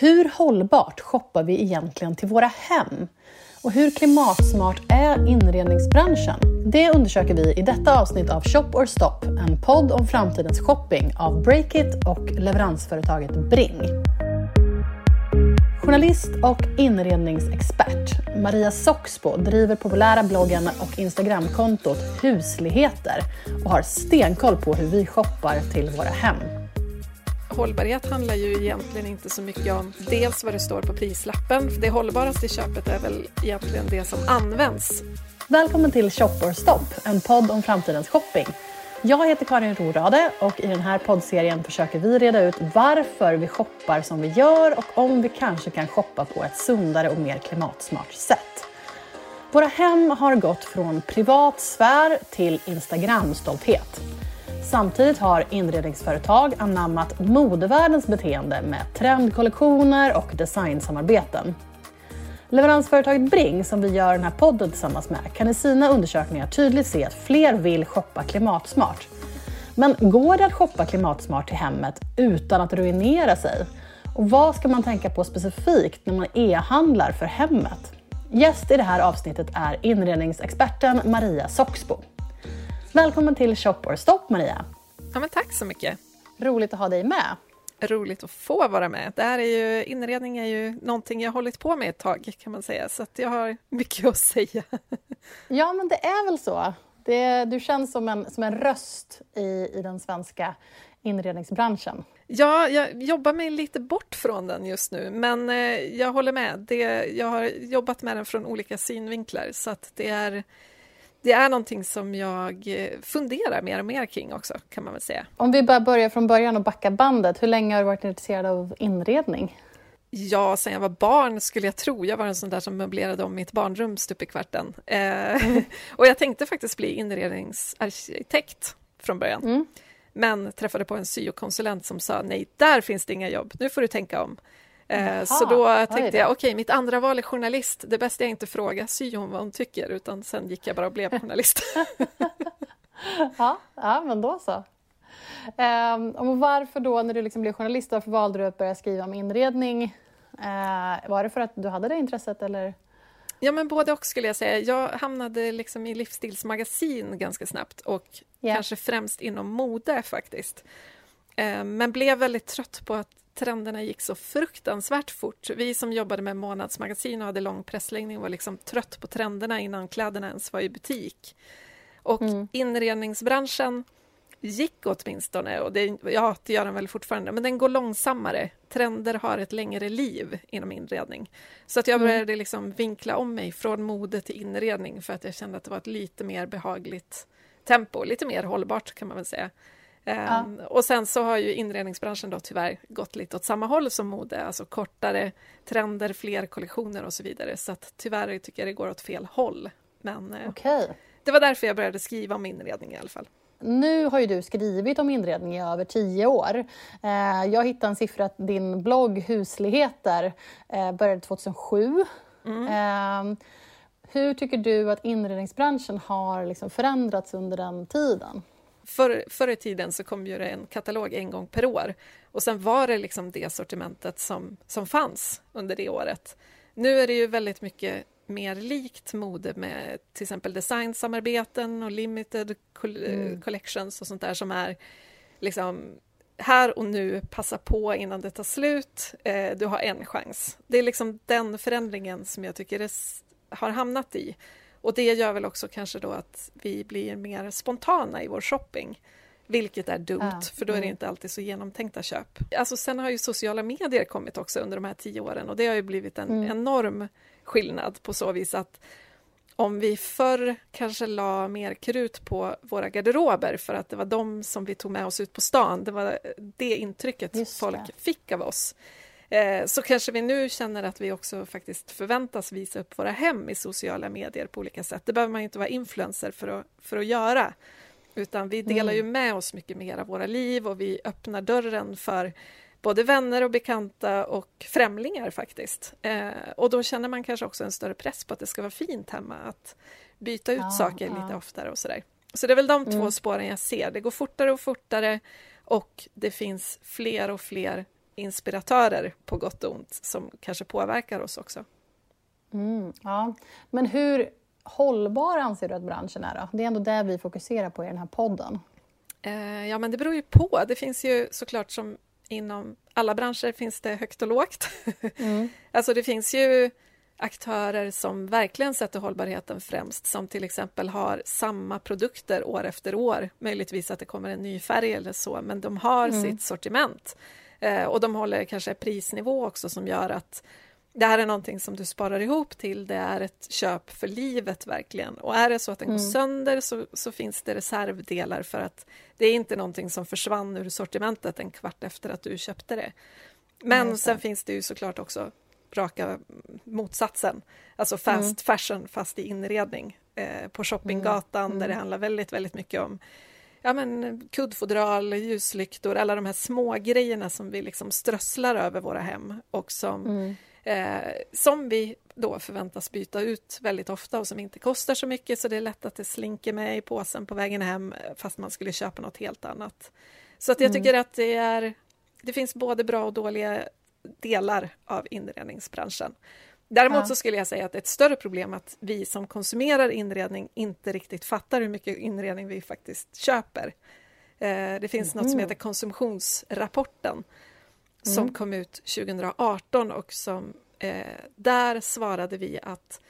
Hur hållbart shoppar vi egentligen till våra hem? Och hur klimatsmart är inredningsbranschen? Det undersöker vi i detta avsnitt av Shop or Stop, en podd om framtidens shopping av Breakit och leveransföretaget Bring. Journalist och inredningsexpert Maria Soxbo driver populära bloggen och Instagramkontot Husligheter och har stenkoll på hur vi shoppar till våra hem. Hållbarhet handlar ju egentligen inte så mycket om dels vad det står på prislappen. Det hållbaraste i köpet är väl egentligen det som används. Välkommen till Shop or Stop, en podd om framtidens shopping. Jag heter Karin Rorade och i den här poddserien försöker vi reda ut varför vi shoppar som vi gör och om vi kanske kan shoppa på ett sundare och mer klimatsmart sätt. Våra hem har gått från privat sfär till Instagram-stolthet. Samtidigt har inredningsföretag anammat modevärldens beteende med trendkollektioner och designsamarbeten. Leveransföretaget Bring, som vi gör den här podden tillsammans med, kan i sina undersökningar tydligt se att fler vill shoppa klimatsmart. Men går det att shoppa klimatsmart till hemmet utan att ruinera sig? Och vad ska man tänka på specifikt när man e-handlar för hemmet? Gäst i det här avsnittet är inredningsexperten Maria Soxbo. Välkommen till Shop or Stop Maria. Ja, men tack så mycket. Roligt att ha dig med. Roligt att få vara med. Det här är ju, inredning är ju någonting jag hållit på med ett tag kan man säga, så jag har mycket att säga. Ja, men det är väl så. Det, du känns som en, som en röst i, i den svenska inredningsbranschen. Ja, jag jobbar mig lite bort från den just nu, men eh, jag håller med. Det, jag har jobbat med den från olika synvinklar, så det är det är någonting som jag eh, funderar mer och mer kring också, kan man väl säga. Om vi bara börjar från början och backar bandet, hur länge har du varit intresserad av inredning? Ja, sen jag var barn skulle jag tro. Jag var en sån där som möblerade om mitt barnrum stup i kvarten. Eh, mm. och jag tänkte faktiskt bli inredningsarkitekt från början. Mm. Men träffade på en syokonsulent som sa nej, där finns det inga jobb, nu får du tänka om. Eh, så då tänkte jag, okej, okay, mitt andra val är journalist. Det bästa är inte fråga syon vad hon tycker, utan sen gick jag bara och blev journalist. ja, ja, men då så. Um, och varför då, när du liksom blev journalist, varför valde du att börja skriva om inredning? Uh, var det för att du hade det intresset eller? Ja, men både och skulle jag säga. Jag hamnade liksom i livsstilsmagasin ganska snabbt och yeah. kanske främst inom mode faktiskt. Uh, men blev väldigt trött på att trenderna gick så fruktansvärt fort. Vi som jobbade med månadsmagasin och hade lång pressläggning var liksom trött på trenderna innan kläderna ens var i butik. Och mm. inredningsbranschen gick åtminstone, och det, ja, det gör den väl fortfarande, men den går långsammare. Trender har ett längre liv inom inredning. Så att jag mm. började liksom vinkla om mig från mode till inredning för att jag kände att det var ett lite mer behagligt tempo, lite mer hållbart kan man väl säga. Ja. Ehm, och sen så har ju inredningsbranschen då tyvärr gått lite åt samma håll som mode, alltså kortare trender, fler kollektioner och så vidare. Så att tyvärr tycker jag det går åt fel håll. Men eh, okay. det var därför jag började skriva om inredning i alla fall. Nu har ju du skrivit om inredning i över tio år. Eh, jag hittade en siffra att din blogg Husligheter eh, började 2007. Mm. Ehm, hur tycker du att inredningsbranschen har liksom förändrats under den tiden? Förr, förr i tiden så kom ju det en katalog en gång per år och sen var det liksom det sortimentet som, som fanns under det året. Nu är det ju väldigt mycket mer likt mode med till exempel designsamarbeten och limited mm. collections och sånt där som är liksom här och nu, passa på innan det tar slut, eh, du har en chans. Det är liksom den förändringen som jag tycker det har hamnat i. Och det gör väl också kanske då att vi blir mer spontana i vår shopping. Vilket är dumt, ja. för då är det mm. inte alltid så genomtänkta köp. Alltså sen har ju sociala medier kommit också under de här tio åren och det har ju blivit en mm. enorm skillnad på så vis att om vi förr kanske la mer krut på våra garderober för att det var de som vi tog med oss ut på stan, det var det intrycket Just folk det. fick av oss Eh, så kanske vi nu känner att vi också faktiskt förväntas visa upp våra hem i sociala medier på olika sätt. Det behöver man inte vara influencer för att, för att göra. Utan vi delar ju mm. med oss mycket mer av våra liv och vi öppnar dörren för både vänner och bekanta och främlingar faktiskt. Eh, och då känner man kanske också en större press på att det ska vara fint hemma, att byta ut ja, saker ja. lite oftare och sådär. Så det är väl de mm. två spåren jag ser. Det går fortare och fortare och det finns fler och fler inspiratörer på gott och ont som kanske påverkar oss också. Mm, ja. Men hur hållbar anser du att branschen är? Då? Det är ändå det vi fokuserar på i den här podden. Eh, ja, men det beror ju på. Det finns ju såklart som inom alla branscher finns det högt och lågt. Mm. alltså det finns ju aktörer som verkligen sätter hållbarheten främst, som till exempel har samma produkter år efter år, möjligtvis att det kommer en ny färg eller så, men de har mm. sitt sortiment. Eh, och de håller kanske prisnivå också som gör att det här är någonting som du sparar ihop till, det är ett köp för livet verkligen. Och är det så att den mm. går sönder så, så, finns det reservdelar för att det är inte någonting som försvann ur sortimentet en kvart efter att du köpte det. Men mm. sen finns det ju såklart också raka motsatsen, alltså fast mm. fashion fast i inredning eh, på shoppinggatan mm. där det mm. handlar väldigt, väldigt mycket om ja, men, kuddfodral, ljuslyktor, alla de här små grejerna som vi liksom strösslar över våra hem och som mm eh, som vi då förväntas byta ut väldigt ofta och som inte kostar så mycket så det är lätt att det slinker med i påsen på vägen hem fast man skulle köpa något helt annat. Så att jag mm. tycker att det är det finns både bra och dåliga delar av inredningsbranschen. Däremot så skulle jag säga att det är ett större problem att vi som konsumerar inredning inte riktigt fattar hur mycket inredning vi faktiskt köper. Eh, det finns mm. något som mm. heter konsumtionsrapporten mm. som kom ut 2018 och som eh, där svarade vi att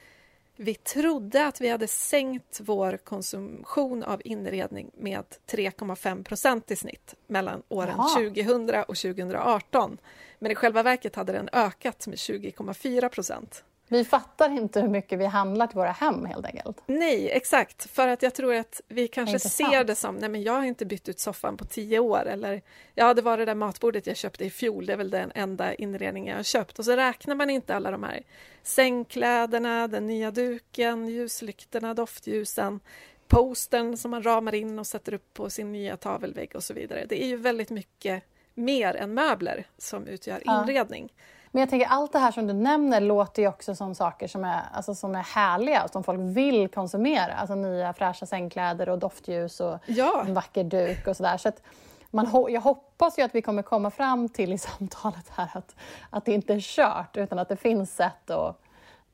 vi trodde att vi hade sänkt vår konsumtion av inredning med 3,5 procent i snitt mellan åren Aha. 2000 och 2018. Men i själva verket hade den ökat med 20,4 procent. Vi fattar inte hur mycket vi handlar till våra hem helt enkelt. Nej, exakt. För att jag tror att vi kanske ser det som, nej men jag har inte bytt ut soffan på tio år eller ja, det var det där matbordet jag köpte i fjol, det är väl den enda inredning jag har köpt. Och så räknar man inte alla de här sängkläderna, den nya duken, ljuslyktorna, doftljusen, postern som man ramar in och sätter upp på sin nya tavelvägg och så vidare. Det är ju väldigt mycket mer än möbler som utgör inredning. Men jag tänker allt det här som du nämner låter ju också som saker som är, alltså, som är härliga och som folk vill konsumera. Alltså nya fräscha sängkläder och doftljus och ja. en vacker duk och sådär. Så att man, jag hoppas ju att vi kommer komma fram till i samtalet här att, att det inte är kört utan att det finns sätt att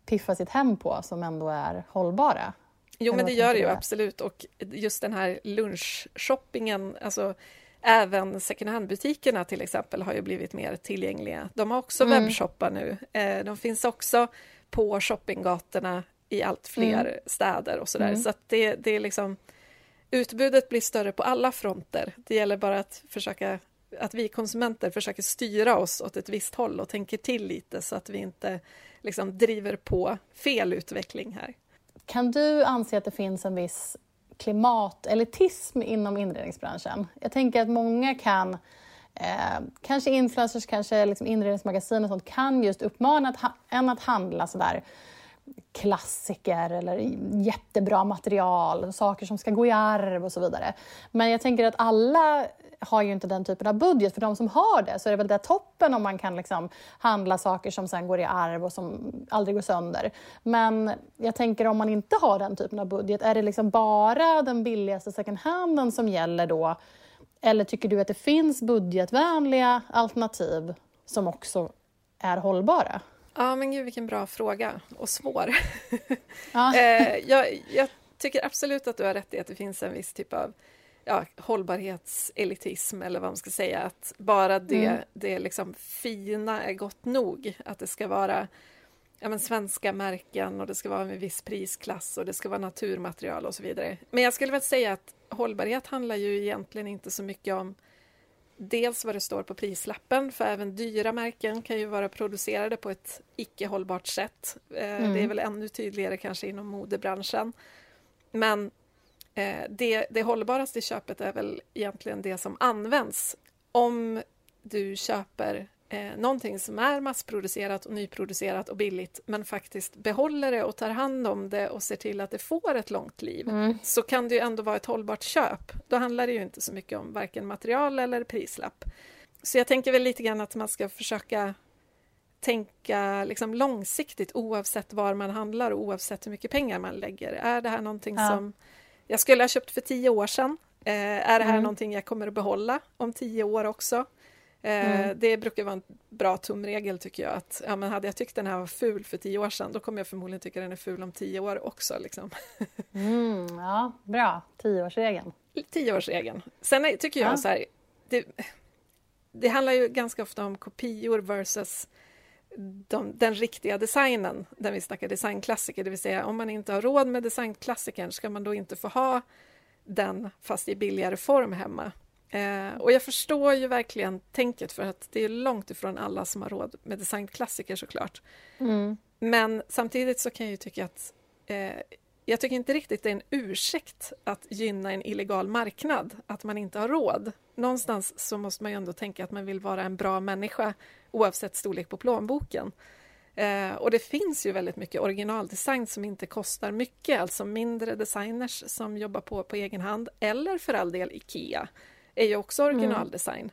piffa sitt hem på som ändå är hållbara. Jo, men det gör det ju absolut och just den här lunchshoppingen, alltså Även second hand-butikerna till exempel har ju blivit mer tillgängliga. De har också mm. webbshoppar nu. Eh, de finns också på shoppinggatorna i allt fler mm. städer och sådär. Mm. Så att det, det är liksom Utbudet blir större på alla fronter. Det gäller bara att försöka att vi konsumenter försöker styra oss åt ett visst håll och tänker till lite så att vi inte liksom driver på fel utveckling här. Kan du anse att det finns en viss klimatelitism inom inredningsbranschen. Jag tänker att många kan Eh, kanske influencers, kanske liksom inredningsmagasin och sånt kan just uppmana att en att handla sådär klassiker eller jättebra material, saker som ska gå i arv och så vidare. Men jag tänker att alla har ju inte den typen av budget. För de som har det så är det väl det toppen om man kan liksom handla saker som sen går i arv och som aldrig går sönder. Men jag tänker om man inte har den typen av budget, är det liksom bara den billigaste second handen som gäller då? Eller tycker du att det finns budgetvänliga alternativ som också är hållbara? Ja, men gud vilken bra fråga och svår. Ja. eh, jag, jag, tycker absolut att du har rätt i att det finns en viss typ av ja, hållbarhetselitism eller vad man ska säga, att bara det, mm. det liksom fina är gott nog. Att det ska vara ja, men svenska märken och det ska vara en viss prisklass och det ska vara naturmaterial och så vidare. Men jag skulle väl säga att hållbarhet handlar ju egentligen inte så mycket om dels vad det står på prislappen, för även dyra märken kan ju vara producerade på ett icke hållbart sätt. Mm. Det är väl ännu tydligare kanske inom modebranschen. Men det, det hållbaraste köpet är väl egentligen det som används. Om du köper eh, någonting som är massproducerat och nyproducerat och billigt men faktiskt behåller det och tar hand om det och ser till att det får ett långt liv mm. så kan det ju ändå vara ett hållbart köp. Då handlar det ju inte så mycket om varken material eller prislapp. Så jag tänker väl lite grann att man ska försöka tänka liksom långsiktigt oavsett var man handlar och oavsett hur mycket pengar man lägger. Är det här någonting ja. som jag skulle ha köpt för tio år sedan? Eh, är det här mm. någonting jag kommer att behålla om tio år också? Eh, mm. Det brukar vara en bra tumregel tycker jag. Att, ja, men hade jag tyckt den här var ful för tio år sedan då kommer jag förmodligen tycka den är ful om tio år också. Liksom. Mm, ja, bra. Tioårsregeln. Tioårsregeln. Sen tycker jag ja. så här, det, det handlar ju ganska ofta om kopior versus de, den riktiga designen, där vi snackar designklassiker, det vill säga om man inte har råd med designklassikern ska man då inte få ha den fast i billigare form hemma. Eh, och jag förstår ju verkligen tänket för att det är långt ifrån alla som har råd med designklassiker såklart. Mm. Men samtidigt så kan jag ju tycka att eh, jag tycker inte riktigt det är en ursäkt att gynna en illegal marknad, att man inte har råd. Någonstans så måste man ju ändå tänka att man vill vara en bra människa oavsett storlek på plånboken. Eh, och det finns ju väldigt mycket originaldesign som inte kostar mycket, alltså mindre designers som jobbar på på egen hand, eller för all del IKEA, är ju också mm. originaldesign.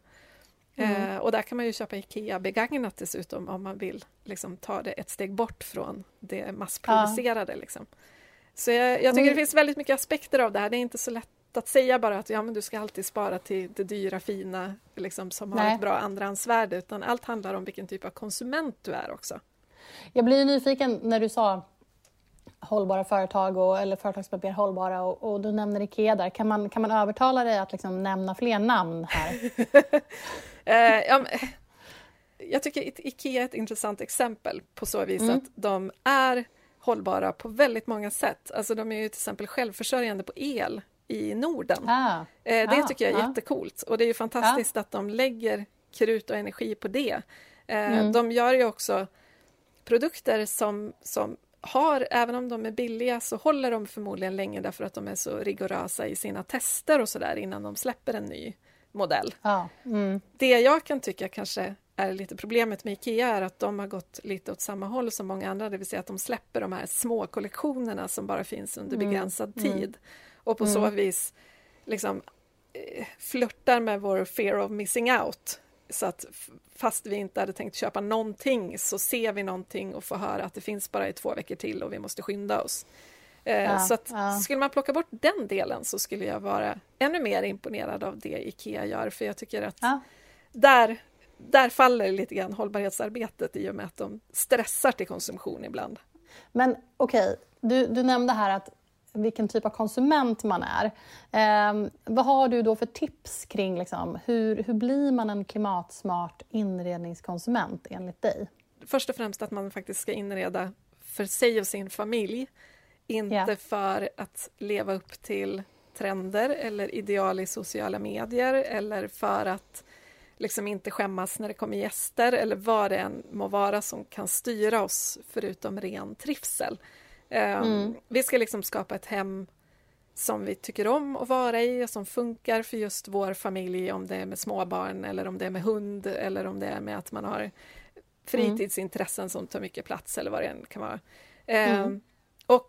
Mm. Eh, och där kan man ju köpa IKEA begagnat dessutom om man vill liksom, ta det ett steg bort från det massproducerade. Ja. Liksom. Så jag, jag tycker mm. det finns väldigt mycket aspekter av det här. Det är inte så lätt att säga bara att ja, men du ska alltid spara till det dyra, fina, liksom, som Nej. har ett bra andrahandsvärde, utan allt handlar om vilken typ av konsument du är också. Jag blir nyfiken när du sa hållbara företag och, eller företag som är mer hållbara och, och, du nämner IKEA där. Kan man, kan man övertala dig att liksom nämna fler namn här? eh, ja, jag tycker IKEA är ett intressant exempel på så vis mm. att de är hållbara på väldigt många sätt. Alltså de är ju till exempel självförsörjande på el i Norden. Ah. Eh, det ah, tycker jag är ah. jättekult och det är ju fantastiskt att de lägger krut och energi på det. Eh, mm. De gör ju också produkter som, som har, även om de är billiga, så håller de förmodligen länge därför att de är så rigorösa i sina tester och sådär innan de släpper en ny modell. Ah. Mm. Det jag kan tycka kanske är lite problemet med Ikea är att de har gått lite åt samma håll som många andra, det vill säga att de släpper de här små kollektionerna som bara finns under mm. begränsad mm. tid och på mm. så vis liksom eh, flörtar med vår fear of missing out. Så att fast vi inte hade tänkt köpa någonting så ser vi någonting och får höra att det finns bara i två veckor till och vi måste skynda oss. Eh, ja, så att ja. skulle man plocka bort den delen så skulle jag vara ännu mer imponerad av det IKEA gör för jag tycker att ja. där, där faller lite grann hållbarhetsarbetet i och med att de stressar till konsumtion ibland. Men okej, okay. du, du nämnde här att vilken typ av konsument man är. Eh, vad har du då för tips kring liksom, hur, hur blir man en klimatsmart inredningskonsument enligt dig? Först och främst att man faktiskt ska inreda för sig och sin familj. Inte yeah. för att leva upp till trender eller ideal i sociala medier eller för att liksom inte skämmas när det kommer gäster eller vad det än må vara som kan styra oss förutom ren trivsel. Ehm, mm. Vi ska liksom skapa ett hem som vi tycker om att vara i och som funkar för just vår familj om det är med småbarn eller om det är med hund eller om det är med att man har fritidsintressen mm. som tar mycket plats eller vad det än kan vara. Mm. Eh, och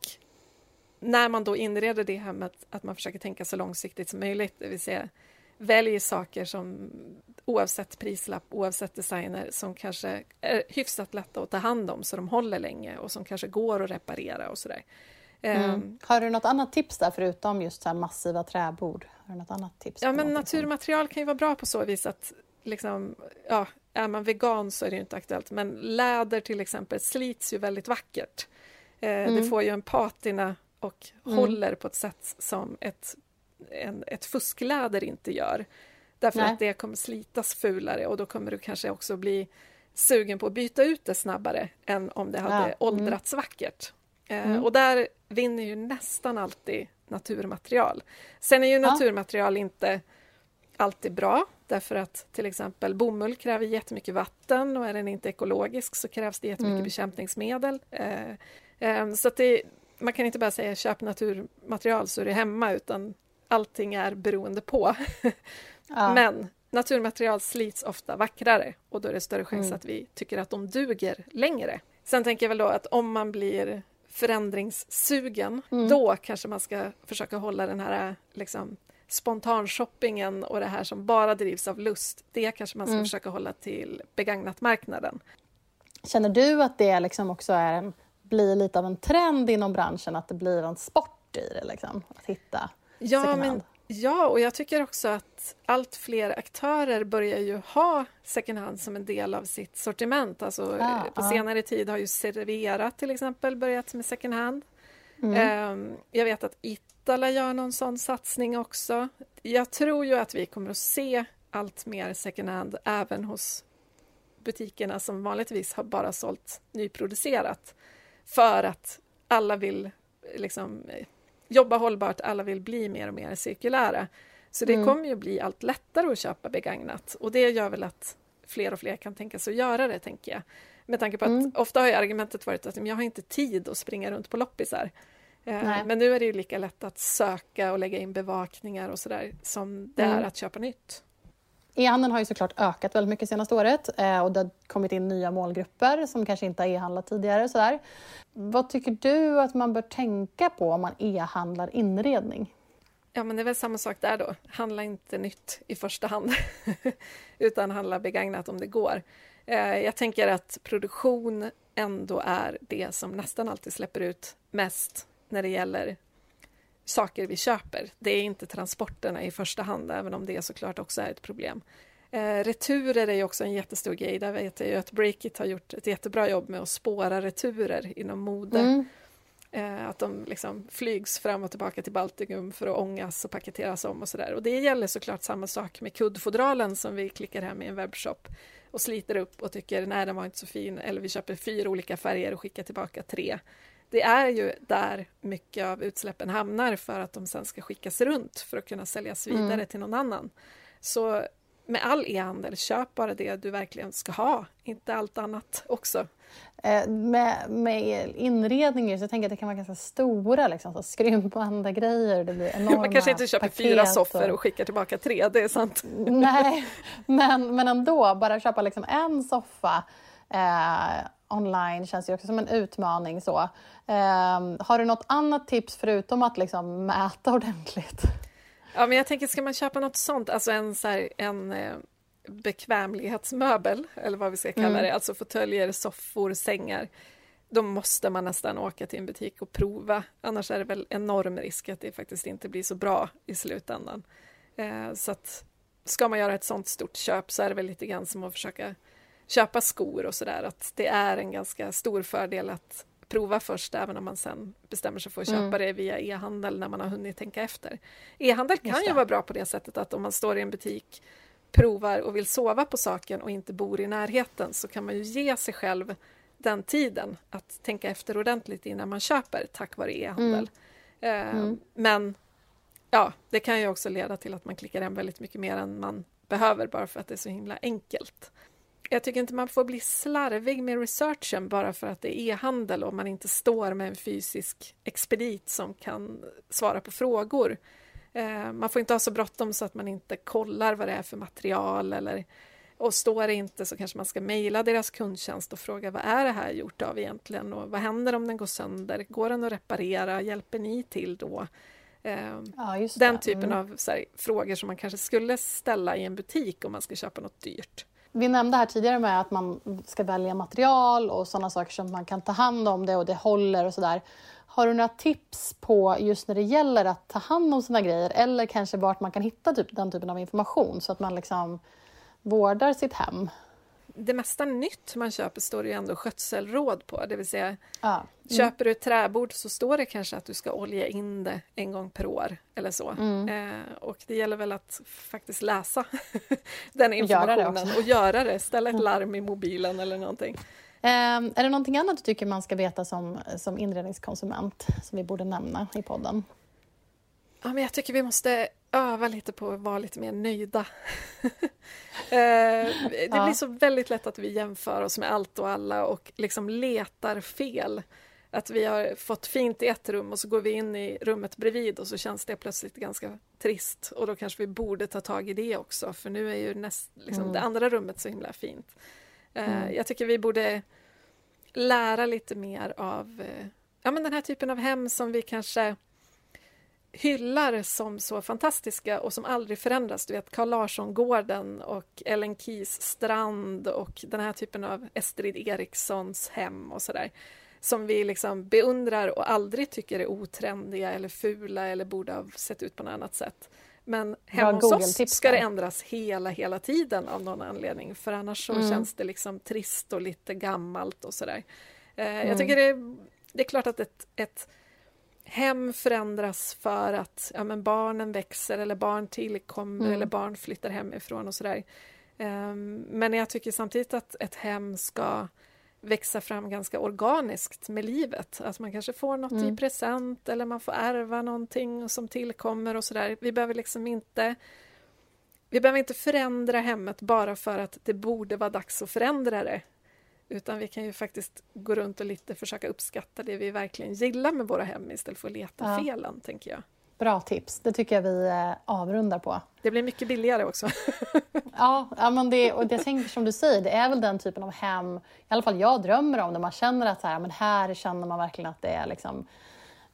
när man då inreder det hemmet att man försöker tänka så långsiktigt som möjligt, det vill säga väljer saker som oavsett prislapp, oavsett designer, som kanske är hyfsat lätta att ta hand om så de håller länge och som kanske går att reparera och sådär. Mm. Um, har du något annat tips där förutom just så massiva träbord? Har du något annat tips? Ja, men naturmaterial kan ju vara bra på så vis att liksom, ja, är man vegan så är det inte aktuellt, men läder till exempel slits ju väldigt vackert. Eh, mm. Det får ju en patina och mm. håller på ett sätt som ett, en, ett fuskläder inte gör. Därför Nej. att det kommer slitas fulare och då kommer du kanske också bli sugen på att byta ut det snabbare än om det hade ja. Mm. åldrats vackert. Eh, mm. och där vinner ju nästan alltid naturmaterial. Sen är ju ja. naturmaterial inte alltid bra därför att till exempel bomull kräver jättemycket vatten och är den inte ekologisk så krävs det jättemycket mm. bekämpningsmedel. Eh, eh, så att det, man kan inte bara säga köp naturmaterial så är det hemma utan allting är beroende på. Ja. Men naturmaterial slits ofta vackrare och då är det större chans mm. att vi tycker att de duger längre. Sen tänker jag väl då att om man blir förändringssugen, mm. då kanske man ska försöka hålla den här liksom, spontanshoppingen och det här som bara drivs av lust, det kanske man ska mm. försöka hålla till begagnatmarknaden. Känner du att det liksom också är en, blir lite av en trend inom branschen, att det blir en sport i det, liksom, att hitta Ja, men Ja, och jag tycker också att allt fler aktörer börjar ju ha second hand som en del av sitt sortiment. Alltså, ah, på ah. senare tid har ju Servera till exempel börjat med second hand. Mm. Um, jag vet att Itala gör någon sån satsning också. Jag tror ju att vi kommer att se allt mer second hand även hos butikerna som vanligtvis har bara sålt nyproducerat för att alla vill liksom jobba hållbart, alla vill bli mer och mer cirkulära. Så det mm. kommer ju bli allt lättare att köpa begagnat och det gör väl att fler och fler kan tänka sig att göra det, tänker jag. Med tanke på att mm. ofta har argumentet varit att jag har inte tid att springa runt på loppisar. Eh, men nu är det ju lika lätt att söka och lägga in bevakningar och sådär som det mm. är att köpa nytt. E-handeln har ju såklart ökat väldigt mycket senaste året eh, och det har kommit in nya målgrupper som kanske inte har e-handlat tidigare. Sådär. Vad tycker du att man bör tänka på om man e-handlar inredning? Ja, men det är väl samma sak där då. Handla inte nytt i första hand, utan handla begagnat om det går. Eh, jag tänker att produktion ändå är det som nästan alltid släpper ut mest när det gäller saker vi köper. Det är inte transporterna i första hand, även om det såklart också är ett problem. Eh, returer är ju också en jättestor grej. Där vet jag ju att Breakit har gjort ett jättebra jobb med att spåra returer inom mode. Mm. Eh, att de liksom flygs fram och tillbaka till Baltikum för att ångas och paketeras om och sådär. Och det gäller såklart samma sak med kuddfodralen som vi klickar hem i en webbshop och sliter upp och tycker nej den var inte så fin eller vi köper fyra olika färger och skickar tillbaka tre det är ju där mycket av utsläppen hamnar för att de sen ska skickas runt för att kunna säljas vidare mm. till någon annan. Så med all e-handel, köp bara det du verkligen ska ha, inte allt annat också. Eh, med, med inredning så jag tänker att det kan vara ganska stora liksom, så skrympande grejer. Det blir enorma Man kanske inte köper fyra soffor och... och skickar tillbaka tre, det är sant. Nej, men, men ändå, bara köpa liksom en soffa eh, online känns ju också som en utmaning. Så. Eh, har du något annat tips förutom att liksom mäta ordentligt? Ja, men jag tänker, ska man köpa något sånt, alltså en, så här, en eh, bekvämlighetsmöbel, eller vad vi ska kalla mm. det, alltså fåtöljer, soffor, sängar, då måste man nästan åka till en butik och prova. Annars är det väl enorm risk att det faktiskt inte blir så bra i slutändan. Eh, så att ska man göra ett sånt stort köp så är det väl lite grann som att försöka köpa skor och sådär, att det är en ganska stor fördel att prova först, även om man sen bestämmer sig för att köpa mm. det via e-handel när man har hunnit tänka efter. E-handel kan ju vara bra på det sättet att om man står i en butik, provar och vill sova på saken och inte bor i närheten så kan man ju ge sig själv den tiden att tänka efter ordentligt innan man köper tack vare e-handel. Mm. Eh, mm. Men ja, det kan ju också leda till att man klickar hem väldigt mycket mer än man behöver bara för att det är så himla enkelt jag tycker inte man får bli slarvig med researchen bara för att det är e-handel och man inte står med en fysisk expedit som kan svara på frågor. Eh, man får inte ha så bråttom så att man inte kollar vad det är för material eller och står det inte så kanske man ska mejla deras kundtjänst och fråga vad är det här gjort av egentligen och vad händer om den går sönder? Går den att reparera? Hjälper ni till då? Eh, ja, den typen mm. av här, frågor som man kanske skulle ställa i en butik om man ska köpa något dyrt. Vi nämnde här tidigare med att man ska välja material och sådana saker som man kan ta hand om det och det håller och sådär. Har du några tips på just när det gäller att ta hand om sina grejer eller kanske vart man kan hitta typ, den typen av information så att man liksom vårdar sitt hem? Det mesta nytt man köper står det ju ändå skötselråd på, det vill säga ja. mm. köper du ett träbord så står det kanske att du ska olja in det en gång per år eller så. Mm. Eh, och det gäller väl att faktiskt läsa den informationen göra och göra det, ställa ett mm. larm i mobilen eller någonting. Eh, är det någonting annat du tycker man ska veta som, som inredningskonsument som vi borde nämna i podden? Ja, men jag tycker vi måste öva lite på att vara lite mer nöjda. Eh, det blir så väldigt lätt att vi jämför oss med allt och alla och liksom letar fel. Att vi har fått fint i ett rum och så går vi in i rummet bredvid och så känns det plötsligt ganska trist och då kanske vi borde ta tag i det också för nu är ju näst, liksom, mm. det andra rummet så himla fint. Eh, mm. Jag tycker vi borde lära lite mer av eh, ja, men den här typen av hem som vi kanske hyllar som så fantastiska och som aldrig förändras. Du vet Carl Larsson-gården och Ellen Keys strand och den här typen av Estrid Erikssons hem och sådär. Som vi liksom beundrar och aldrig tycker är otrendiga eller fula eller borde ha sett ut på något annat sätt. Men hemma hos oss ska det ändras hela, hela tiden av någon anledning för annars så mm. känns det liksom trist och lite gammalt och sådär. Eh, mm. Jag tycker det är, det är klart att ett, ett hem förändras för att ja, men barnen växer eller barn tillkommer mm. eller barn flyttar hemifrån och sådär. Um, men jag tycker samtidigt att ett hem ska växa fram ganska organiskt med livet. Att man kanske får något mm. i present eller man får ärva någonting som tillkommer och sådär. Vi behöver liksom inte vi behöver inte förändra hemmet bara för att det borde vara dags att förändra det. Utan vi kan ju faktiskt gå runt och lite försöka uppskatta det vi verkligen gillar med våra hem istället för att leta ja. felen, tänker jag. Bra tips, det tycker jag vi eh, avrundar på. Det blir mycket billigare också. ja, ja, men det, och det tänker som du säger, det är väl den typen av hem, i alla fall jag drömmer om, där man känner att så här, men här känner man verkligen att det är liksom,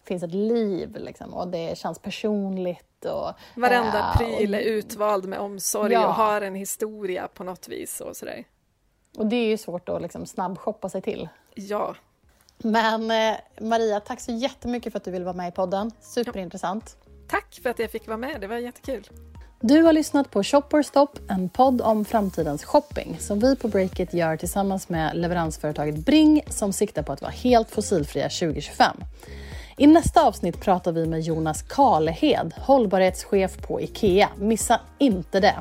finns ett liv liksom, och det känns personligt. Och, Varenda äh, pryl är utvald med omsorg ja. och har en historia på något vis. Och sådär. Och det är ju svårt att liksom snabbshoppa sig till. Ja. Men eh, Maria, tack så jättemycket för att du ville vara med i podden. Superintressant. Ja. Tack för att jag fick vara med, det var jättekul. Du har lyssnat på Shop or Stop, en podd om framtidens shopping som vi på Breakit gör tillsammans med leveransföretaget Bring som siktar på att vara helt fossilfria 2025. I nästa avsnitt pratar vi med Jonas Kalehed, hållbarhetschef på IKEA. Missa inte det!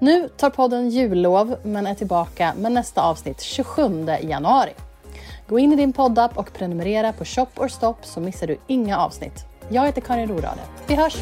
Nu tar podden jullov men är tillbaka med nästa avsnitt 27 januari. Gå in i din poddapp och prenumerera på Shop or Stop så missar du inga avsnitt. Jag heter Karin Rorade. Vi hörs!